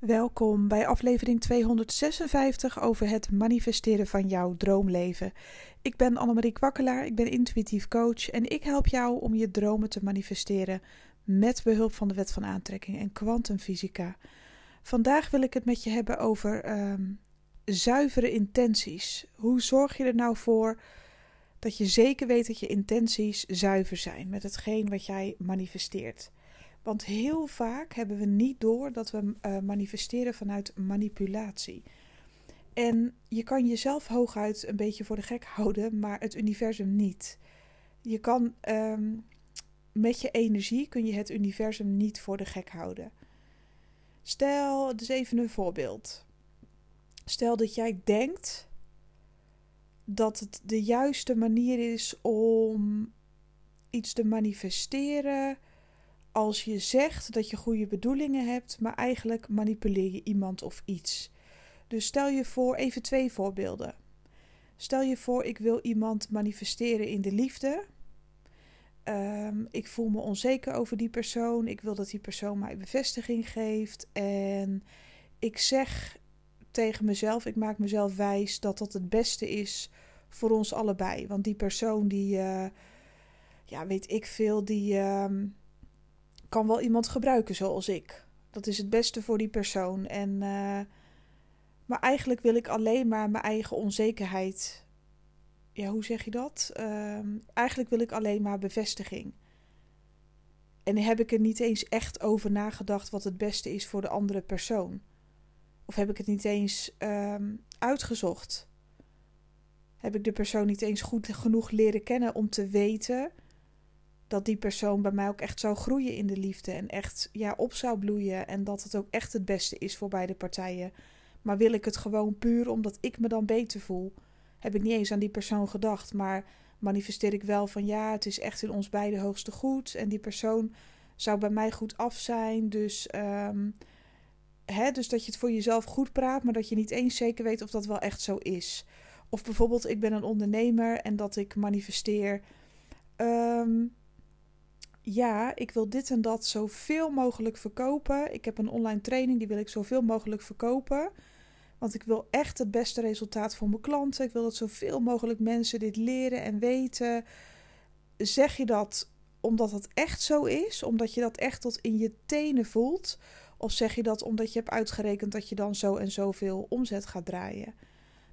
Welkom bij aflevering 256 over het manifesteren van jouw droomleven. Ik ben Annemarie Kwakkelaar, ik ben intuïtief coach en ik help jou om je dromen te manifesteren met behulp van de wet van aantrekking en kwantumfysica. Vandaag wil ik het met je hebben over ehm, zuivere intenties. Hoe zorg je er nou voor dat je zeker weet dat je intenties zuiver zijn met hetgeen wat jij manifesteert? Want heel vaak hebben we niet door dat we uh, manifesteren vanuit manipulatie. En je kan jezelf hooguit een beetje voor de gek houden, maar het universum niet. Je kan um, met je energie kun je het universum niet voor de gek houden. Stel, dus even een voorbeeld. Stel dat jij denkt dat het de juiste manier is om iets te manifesteren als je zegt dat je goede bedoelingen hebt, maar eigenlijk manipuleer je iemand of iets. Dus stel je voor, even twee voorbeelden. Stel je voor, ik wil iemand manifesteren in de liefde. Um, ik voel me onzeker over die persoon. Ik wil dat die persoon mij bevestiging geeft. En ik zeg tegen mezelf, ik maak mezelf wijs dat dat het beste is voor ons allebei. Want die persoon die, uh, ja, weet ik veel, die. Uh, kan wel iemand gebruiken zoals ik. Dat is het beste voor die persoon. En, uh, maar eigenlijk wil ik alleen maar mijn eigen onzekerheid. Ja, hoe zeg je dat? Uh, eigenlijk wil ik alleen maar bevestiging. En heb ik er niet eens echt over nagedacht wat het beste is voor de andere persoon? Of heb ik het niet eens uh, uitgezocht? Heb ik de persoon niet eens goed genoeg leren kennen om te weten dat die persoon bij mij ook echt zou groeien in de liefde en echt ja, op zou bloeien en dat het ook echt het beste is voor beide partijen. Maar wil ik het gewoon puur omdat ik me dan beter voel? Heb ik niet eens aan die persoon gedacht, maar manifesteer ik wel van ja, het is echt in ons beide hoogste goed en die persoon zou bij mij goed af zijn. Dus, um, hè, dus dat je het voor jezelf goed praat, maar dat je niet eens zeker weet of dat wel echt zo is. Of bijvoorbeeld, ik ben een ondernemer en dat ik manifesteer. Um, ja, ik wil dit en dat zoveel mogelijk verkopen. Ik heb een online training, die wil ik zoveel mogelijk verkopen. Want ik wil echt het beste resultaat voor mijn klanten. Ik wil dat zoveel mogelijk mensen dit leren en weten. Zeg je dat omdat het echt zo is? Omdat je dat echt tot in je tenen voelt? Of zeg je dat omdat je hebt uitgerekend dat je dan zo en zoveel omzet gaat draaien?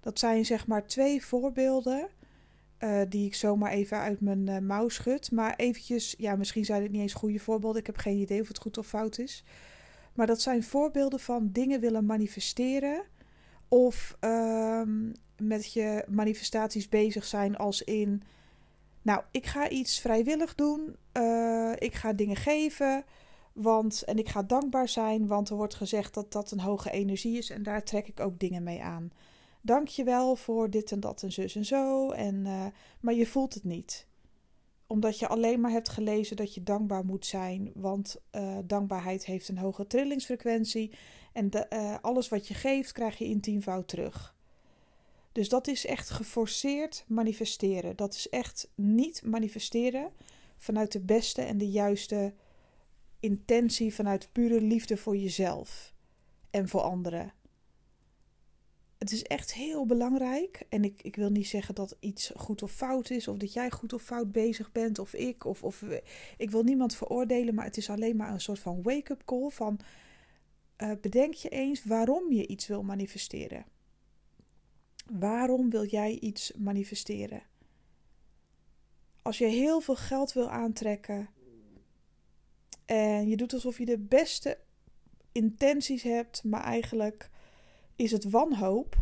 Dat zijn zeg maar twee voorbeelden uh, die ik zomaar even uit mijn uh, mouw schud. Maar eventjes, ja, misschien zijn het niet eens goede voorbeelden. Ik heb geen idee of het goed of fout is. Maar dat zijn voorbeelden van dingen willen manifesteren. Of uh, met je manifestaties bezig zijn als in... Nou, ik ga iets vrijwillig doen. Uh, ik ga dingen geven. Want, en ik ga dankbaar zijn, want er wordt gezegd dat dat een hoge energie is. En daar trek ik ook dingen mee aan dank je wel voor dit en dat en zus en zo. En, uh, maar je voelt het niet. Omdat je alleen maar hebt gelezen dat je dankbaar moet zijn. Want uh, dankbaarheid heeft een hoge trillingsfrequentie. En de, uh, alles wat je geeft, krijg je in tienvoud terug. Dus dat is echt geforceerd manifesteren. Dat is echt niet manifesteren vanuit de beste en de juiste intentie, vanuit pure liefde voor jezelf en voor anderen het is echt heel belangrijk. En ik, ik wil niet zeggen dat iets goed of fout is, of dat jij goed of fout bezig bent, of ik, of, of ik wil niemand veroordelen, maar het is alleen maar een soort van wake-up call van uh, bedenk je eens waarom je iets wil manifesteren. Waarom wil jij iets manifesteren? Als je heel veel geld wil aantrekken en je doet alsof je de beste intenties hebt, maar eigenlijk is het wanhoop,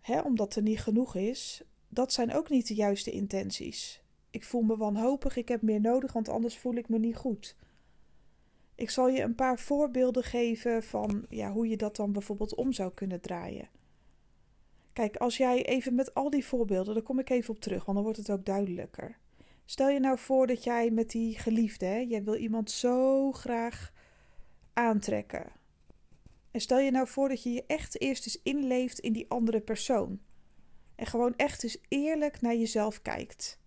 hè, omdat er niet genoeg is, dat zijn ook niet de juiste intenties. Ik voel me wanhopig, ik heb meer nodig, want anders voel ik me niet goed. Ik zal je een paar voorbeelden geven van ja, hoe je dat dan bijvoorbeeld om zou kunnen draaien. Kijk, als jij even met al die voorbeelden, daar kom ik even op terug, want dan wordt het ook duidelijker. Stel je nou voor dat jij met die geliefde, hè, jij wil iemand zo graag aantrekken. En stel je nou voor dat je je echt eerst eens inleeft in die andere persoon. En gewoon echt eens eerlijk naar jezelf kijkt.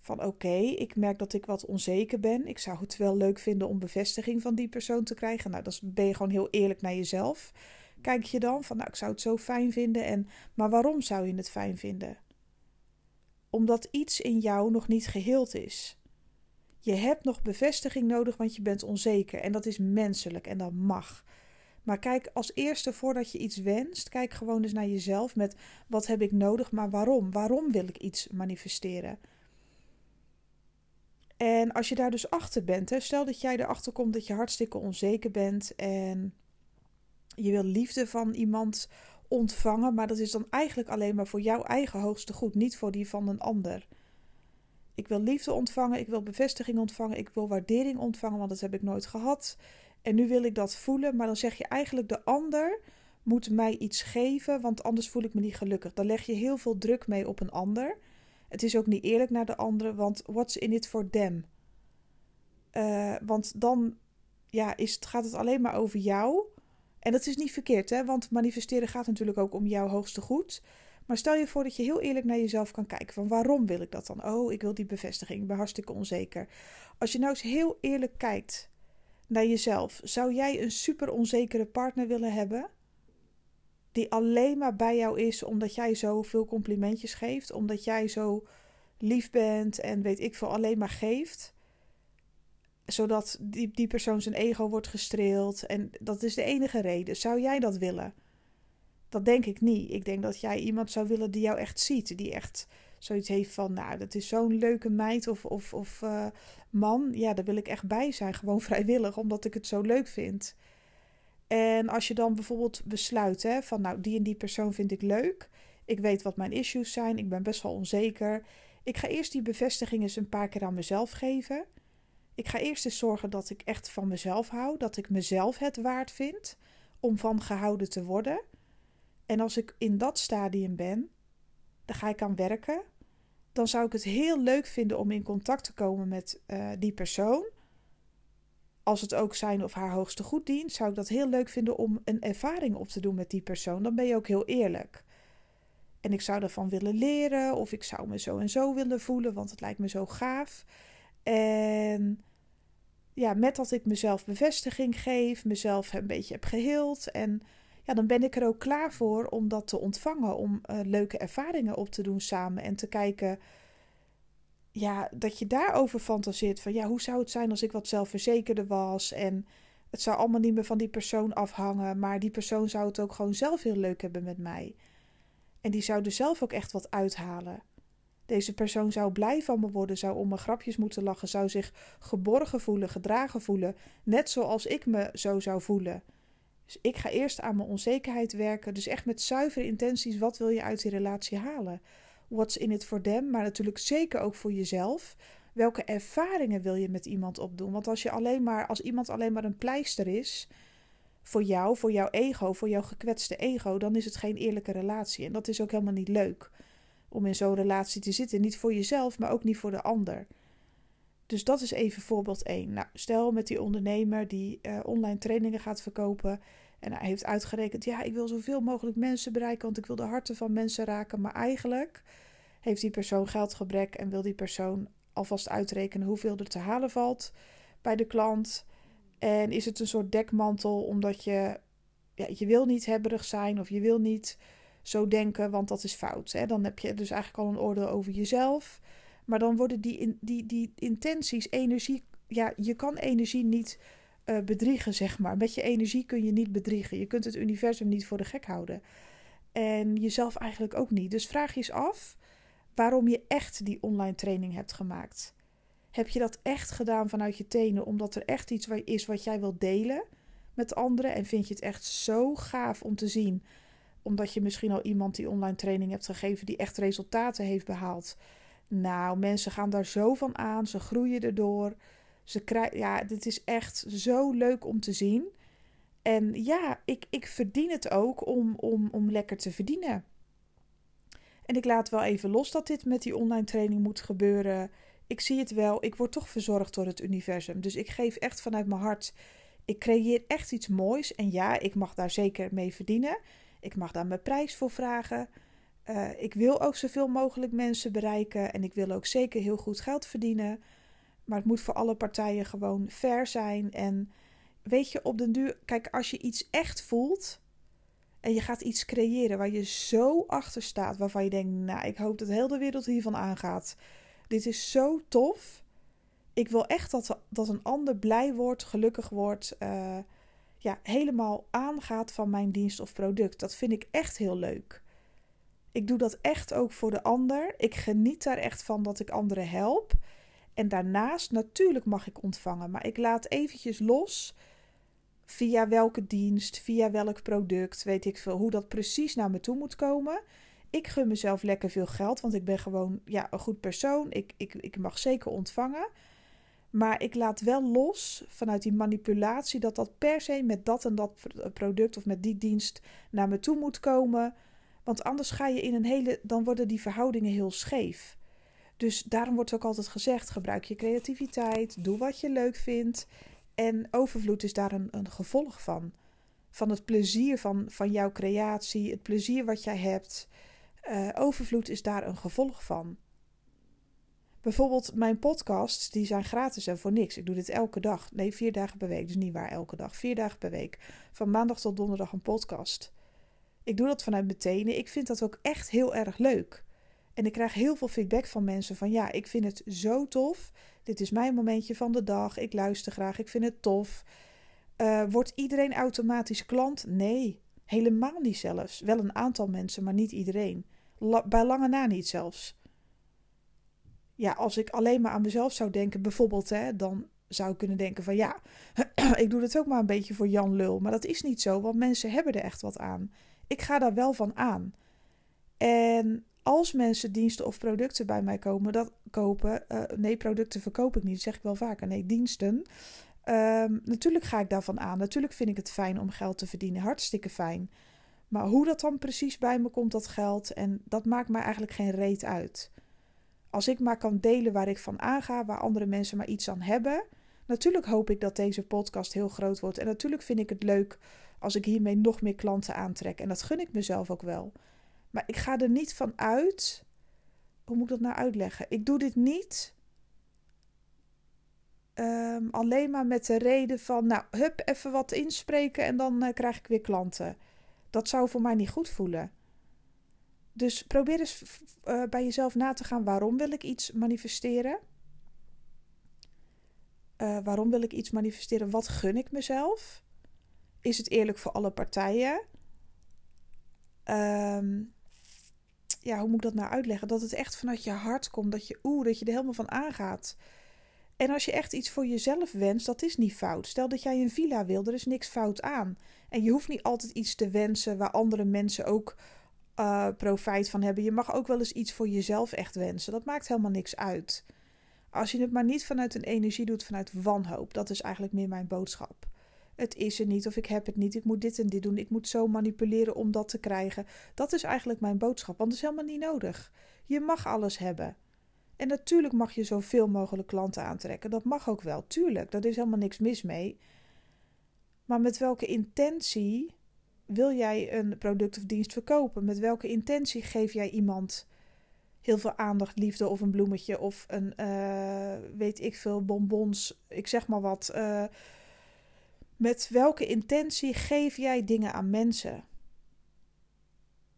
Van oké, ik merk dat ik wat onzeker ben. Ik zou het wel leuk vinden om bevestiging van die persoon te krijgen. Nou, dan ben je gewoon heel eerlijk naar jezelf. Kijk je dan van, nou, ik zou het zo fijn vinden. En, maar waarom zou je het fijn vinden? Omdat iets in jou nog niet geheeld is. Je hebt nog bevestiging nodig, want je bent onzeker. En dat is menselijk en dat mag. Maar kijk als eerste voordat je iets wenst, kijk gewoon eens naar jezelf met wat heb ik nodig, maar waarom? Waarom wil ik iets manifesteren? En als je daar dus achter bent, hè, stel dat jij erachter komt dat je hartstikke onzeker bent en je wil liefde van iemand ontvangen, maar dat is dan eigenlijk alleen maar voor jouw eigen hoogste goed, niet voor die van een ander. Ik wil liefde ontvangen, ik wil bevestiging ontvangen, ik wil waardering ontvangen, want dat heb ik nooit gehad. En nu wil ik dat voelen, maar dan zeg je eigenlijk de ander moet mij iets geven, want anders voel ik me niet gelukkig. Dan leg je heel veel druk mee op een ander. Het is ook niet eerlijk naar de anderen, want what's in it for them? Uh, want dan ja, is het, gaat het alleen maar over jou. En dat is niet verkeerd, hè? want manifesteren gaat natuurlijk ook om jouw hoogste goed. Maar stel je voor dat je heel eerlijk naar jezelf kan kijken. Van waarom wil ik dat dan? Oh, ik wil die bevestiging. Ik ben hartstikke onzeker. Als je nou eens heel eerlijk kijkt naar jezelf. Zou jij een super onzekere partner willen hebben? Die alleen maar bij jou is omdat jij zoveel complimentjes geeft. Omdat jij zo lief bent en weet ik veel alleen maar geeft. Zodat die, die persoon zijn ego wordt gestreeld. En dat is de enige reden. Zou jij dat willen? Dat denk ik niet. Ik denk dat jij iemand zou willen die jou echt ziet. Die echt zoiets heeft van, nou, dat is zo'n leuke meid of, of, of uh, man. Ja, daar wil ik echt bij zijn. Gewoon vrijwillig, omdat ik het zo leuk vind. En als je dan bijvoorbeeld besluit hè, van, nou, die en die persoon vind ik leuk. Ik weet wat mijn issues zijn. Ik ben best wel onzeker. Ik ga eerst die bevestiging eens een paar keer aan mezelf geven. Ik ga eerst eens zorgen dat ik echt van mezelf hou. Dat ik mezelf het waard vind om van gehouden te worden. En als ik in dat stadium ben, dan ga ik aan werken. Dan zou ik het heel leuk vinden om in contact te komen met uh, die persoon. Als het ook zijn of haar hoogste goed dient, zou ik dat heel leuk vinden om een ervaring op te doen met die persoon. Dan ben je ook heel eerlijk. En ik zou ervan willen leren, of ik zou me zo en zo willen voelen, want het lijkt me zo gaaf. En ja, met dat ik mezelf bevestiging geef, mezelf een beetje heb geheeld en ja, dan ben ik er ook klaar voor om dat te ontvangen. Om uh, leuke ervaringen op te doen samen. En te kijken, ja, dat je daarover fantaseert. Van ja, hoe zou het zijn als ik wat zelfverzekerder was? En het zou allemaal niet meer van die persoon afhangen. Maar die persoon zou het ook gewoon zelf heel leuk hebben met mij. En die zou er zelf ook echt wat uithalen. Deze persoon zou blij van me worden, zou om mijn grapjes moeten lachen, zou zich geborgen voelen, gedragen voelen, net zoals ik me zo zou voelen. Dus ik ga eerst aan mijn onzekerheid werken. Dus echt met zuivere intenties. Wat wil je uit die relatie halen? What's in it for them? Maar natuurlijk zeker ook voor jezelf. Welke ervaringen wil je met iemand opdoen? Want als, je alleen maar, als iemand alleen maar een pleister is voor jou, voor jouw ego, voor jouw gekwetste ego, dan is het geen eerlijke relatie. En dat is ook helemaal niet leuk om in zo'n relatie te zitten. Niet voor jezelf, maar ook niet voor de ander. Dus dat is even voorbeeld 1. Nou, stel met die ondernemer die uh, online trainingen gaat verkopen. En hij heeft uitgerekend: ja, ik wil zoveel mogelijk mensen bereiken, want ik wil de harten van mensen raken. Maar eigenlijk heeft die persoon geldgebrek en wil die persoon alvast uitrekenen hoeveel er te halen valt bij de klant. En is het een soort dekmantel omdat je, ja, je wil niet hebberig zijn of je wil niet zo denken, want dat is fout. Hè? Dan heb je dus eigenlijk al een oordeel over jezelf. Maar dan worden die, die, die intenties, energie. Ja, je kan energie niet uh, bedriegen, zeg maar. Met je energie kun je niet bedriegen. Je kunt het universum niet voor de gek houden. En jezelf eigenlijk ook niet. Dus vraag je eens af waarom je echt die online training hebt gemaakt. Heb je dat echt gedaan vanuit je tenen omdat er echt iets is wat jij wilt delen met anderen? En vind je het echt zo gaaf om te zien, omdat je misschien al iemand die online training hebt gegeven die echt resultaten heeft behaald? Nou, mensen gaan daar zo van aan, ze groeien erdoor. Ze krijgen, ja, dit is echt zo leuk om te zien. En ja, ik, ik verdien het ook om, om, om lekker te verdienen. En ik laat wel even los dat dit met die online training moet gebeuren. Ik zie het wel, ik word toch verzorgd door het universum. Dus ik geef echt vanuit mijn hart. Ik creëer echt iets moois. En ja, ik mag daar zeker mee verdienen. Ik mag daar mijn prijs voor vragen. Uh, ik wil ook zoveel mogelijk mensen bereiken en ik wil ook zeker heel goed geld verdienen. Maar het moet voor alle partijen gewoon fair zijn. En weet je, op den duur, kijk, als je iets echt voelt en je gaat iets creëren waar je zo achter staat, waarvan je denkt, nou, ik hoop dat heel de wereld hiervan aangaat. Dit is zo tof. Ik wil echt dat, dat een ander blij wordt, gelukkig wordt, uh, ja, helemaal aangaat van mijn dienst of product. Dat vind ik echt heel leuk. Ik doe dat echt ook voor de ander. Ik geniet daar echt van dat ik anderen help. En daarnaast, natuurlijk mag ik ontvangen, maar ik laat eventjes los via welke dienst, via welk product, weet ik veel, hoe dat precies naar me toe moet komen. Ik gun mezelf lekker veel geld, want ik ben gewoon ja, een goed persoon. Ik, ik, ik mag zeker ontvangen. Maar ik laat wel los vanuit die manipulatie dat dat per se met dat en dat product of met die dienst naar me toe moet komen. Want anders ga je in een hele. dan worden die verhoudingen heel scheef. Dus daarom wordt ook altijd gezegd: gebruik je creativiteit, doe wat je leuk vindt. En overvloed is daar een, een gevolg van. Van het plezier van, van jouw creatie, het plezier wat jij hebt. Uh, overvloed is daar een gevolg van. Bijvoorbeeld mijn podcasts, die zijn gratis en voor niks. Ik doe dit elke dag. Nee, vier dagen per week. Dus niet waar elke dag. Vier dagen per week. Van maandag tot donderdag een podcast. Ik doe dat vanuit mijn. Ik vind dat ook echt heel erg leuk. En ik krijg heel veel feedback van mensen van ja, ik vind het zo tof. Dit is mijn momentje van de dag. Ik luister graag. Ik vind het tof. Uh, wordt iedereen automatisch klant? Nee, helemaal niet zelfs. Wel een aantal mensen, maar niet iedereen. bij lange na niet zelfs. Ja, als ik alleen maar aan mezelf zou denken, bijvoorbeeld, hè, dan zou ik kunnen denken van ja, ik doe het ook maar een beetje voor Jan Lul. Maar dat is niet zo, want mensen hebben er echt wat aan. Ik ga daar wel van aan. En als mensen diensten of producten bij mij komen, dat kopen. Uh, nee, producten verkoop ik niet, zeg ik wel vaker. Nee, diensten. Um, natuurlijk ga ik daarvan aan. Natuurlijk vind ik het fijn om geld te verdienen. Hartstikke fijn. Maar hoe dat dan precies bij me komt, dat geld, en dat maakt mij eigenlijk geen reet uit. Als ik maar kan delen waar ik van aanga, waar andere mensen maar iets aan hebben. Natuurlijk hoop ik dat deze podcast heel groot wordt. En natuurlijk vind ik het leuk als ik hiermee nog meer klanten aantrek. En dat gun ik mezelf ook wel. Maar ik ga er niet van uit. Hoe moet ik dat nou uitleggen? Ik doe dit niet um, alleen maar met de reden van, nou, hup, even wat inspreken en dan uh, krijg ik weer klanten. Dat zou voor mij niet goed voelen. Dus probeer eens uh, bij jezelf na te gaan: waarom wil ik iets manifesteren? Uh, waarom wil ik iets manifesteren? Wat gun ik mezelf? Is het eerlijk voor alle partijen? Um, ja, hoe moet ik dat nou uitleggen? Dat het echt vanuit je hart komt. Dat je, oeh, dat je er helemaal van aangaat. En als je echt iets voor jezelf wenst, dat is niet fout. Stel dat jij een villa wil, er is niks fout aan. En je hoeft niet altijd iets te wensen waar andere mensen ook uh, profijt van hebben. Je mag ook wel eens iets voor jezelf echt wensen. Dat maakt helemaal niks uit. Als je het maar niet vanuit een energie doet, vanuit wanhoop. Dat is eigenlijk meer mijn boodschap. Het is er niet of ik heb het niet. Ik moet dit en dit doen. Ik moet zo manipuleren om dat te krijgen. Dat is eigenlijk mijn boodschap, want dat is helemaal niet nodig. Je mag alles hebben. En natuurlijk mag je zoveel mogelijk klanten aantrekken. Dat mag ook wel, tuurlijk. Daar is helemaal niks mis mee. Maar met welke intentie wil jij een product of dienst verkopen? Met welke intentie geef jij iemand heel veel aandacht, liefde of een bloemetje of een, uh, weet ik veel, bonbons, ik zeg maar wat. Uh, met welke intentie geef jij dingen aan mensen?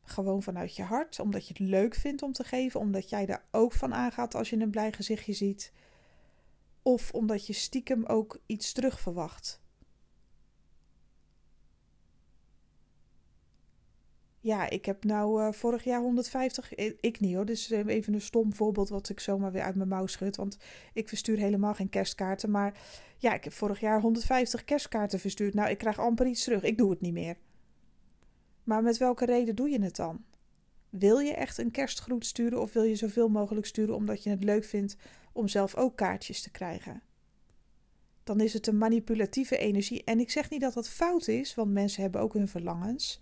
Gewoon vanuit je hart, omdat je het leuk vindt om te geven, omdat jij daar ook van aangaat als je een blij gezichtje ziet. Of omdat je stiekem ook iets terug verwacht. Ja, ik heb nou uh, vorig jaar 150. Ik niet hoor. Dus even een stom voorbeeld wat ik zomaar weer uit mijn mouw schud. Want ik verstuur helemaal geen kerstkaarten. Maar ja, ik heb vorig jaar 150 kerstkaarten verstuurd. Nou, ik krijg amper iets terug. Ik doe het niet meer. Maar met welke reden doe je het dan? Wil je echt een kerstgroet sturen of wil je zoveel mogelijk sturen omdat je het leuk vindt om zelf ook kaartjes te krijgen? Dan is het een manipulatieve energie. En ik zeg niet dat dat fout is, want mensen hebben ook hun verlangens.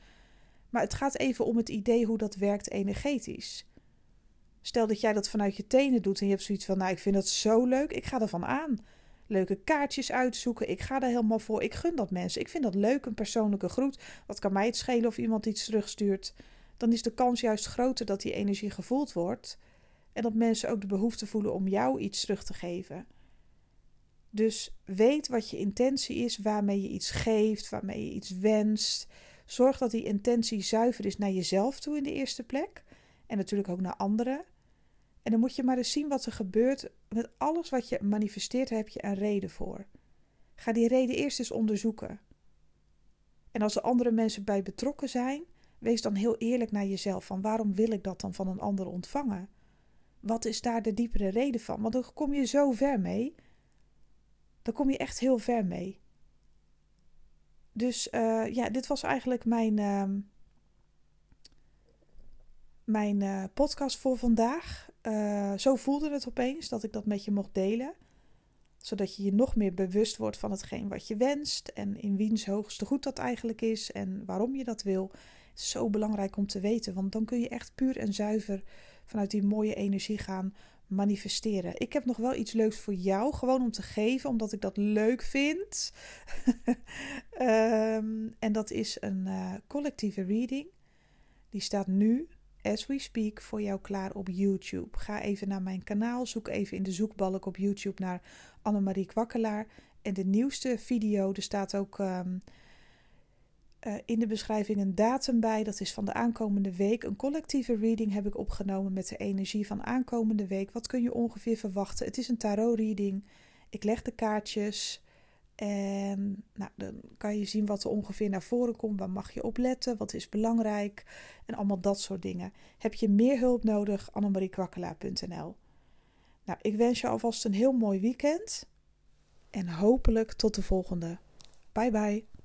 Maar het gaat even om het idee hoe dat werkt energetisch. Stel dat jij dat vanuit je tenen doet en je hebt zoiets van: Nou, ik vind dat zo leuk, ik ga ervan aan. Leuke kaartjes uitzoeken, ik ga er helemaal voor. Ik gun dat mensen. Ik vind dat leuk, een persoonlijke groet. Wat kan mij het schelen of iemand iets terugstuurt? dan is de kans juist groter dat die energie gevoeld wordt en dat mensen ook de behoefte voelen om jou iets terug te geven. Dus weet wat je intentie is, waarmee je iets geeft, waarmee je iets wenst. Zorg dat die intentie zuiver is naar jezelf toe in de eerste plek. En natuurlijk ook naar anderen. En dan moet je maar eens zien wat er gebeurt. Met alles wat je manifesteert heb je een reden voor. Ga die reden eerst eens onderzoeken. En als er andere mensen bij betrokken zijn, wees dan heel eerlijk naar jezelf. Van waarom wil ik dat dan van een ander ontvangen? Wat is daar de diepere reden van? Want dan kom je zo ver mee. Dan kom je echt heel ver mee. Dus uh, ja, dit was eigenlijk mijn, uh, mijn uh, podcast voor vandaag. Uh, zo voelde het opeens dat ik dat met je mocht delen. Zodat je je nog meer bewust wordt van hetgeen wat je wenst. En in wiens hoogste goed dat eigenlijk is. En waarom je dat wil. Zo belangrijk om te weten. Want dan kun je echt puur en zuiver vanuit die mooie energie gaan manifesteren. Ik heb nog wel iets leuks voor jou, gewoon om te geven, omdat ik dat leuk vind. um, en dat is een uh, collectieve reading. Die staat nu, as we speak, voor jou klaar op YouTube. Ga even naar mijn kanaal, zoek even in de zoekbalk op YouTube naar Annemarie Kwakkelaar. En de nieuwste video, er staat ook um, uh, in de beschrijving een datum bij. Dat is van de aankomende week. Een collectieve reading heb ik opgenomen met de energie van aankomende week. Wat kun je ongeveer verwachten? Het is een tarot reading. Ik leg de kaartjes. En nou, dan kan je zien wat er ongeveer naar voren komt. Waar mag je op letten? Wat is belangrijk? En allemaal dat soort dingen. Heb je meer hulp nodig? annemariekwakkelaar.nl Nou, ik wens je alvast een heel mooi weekend. En hopelijk tot de volgende. Bye bye.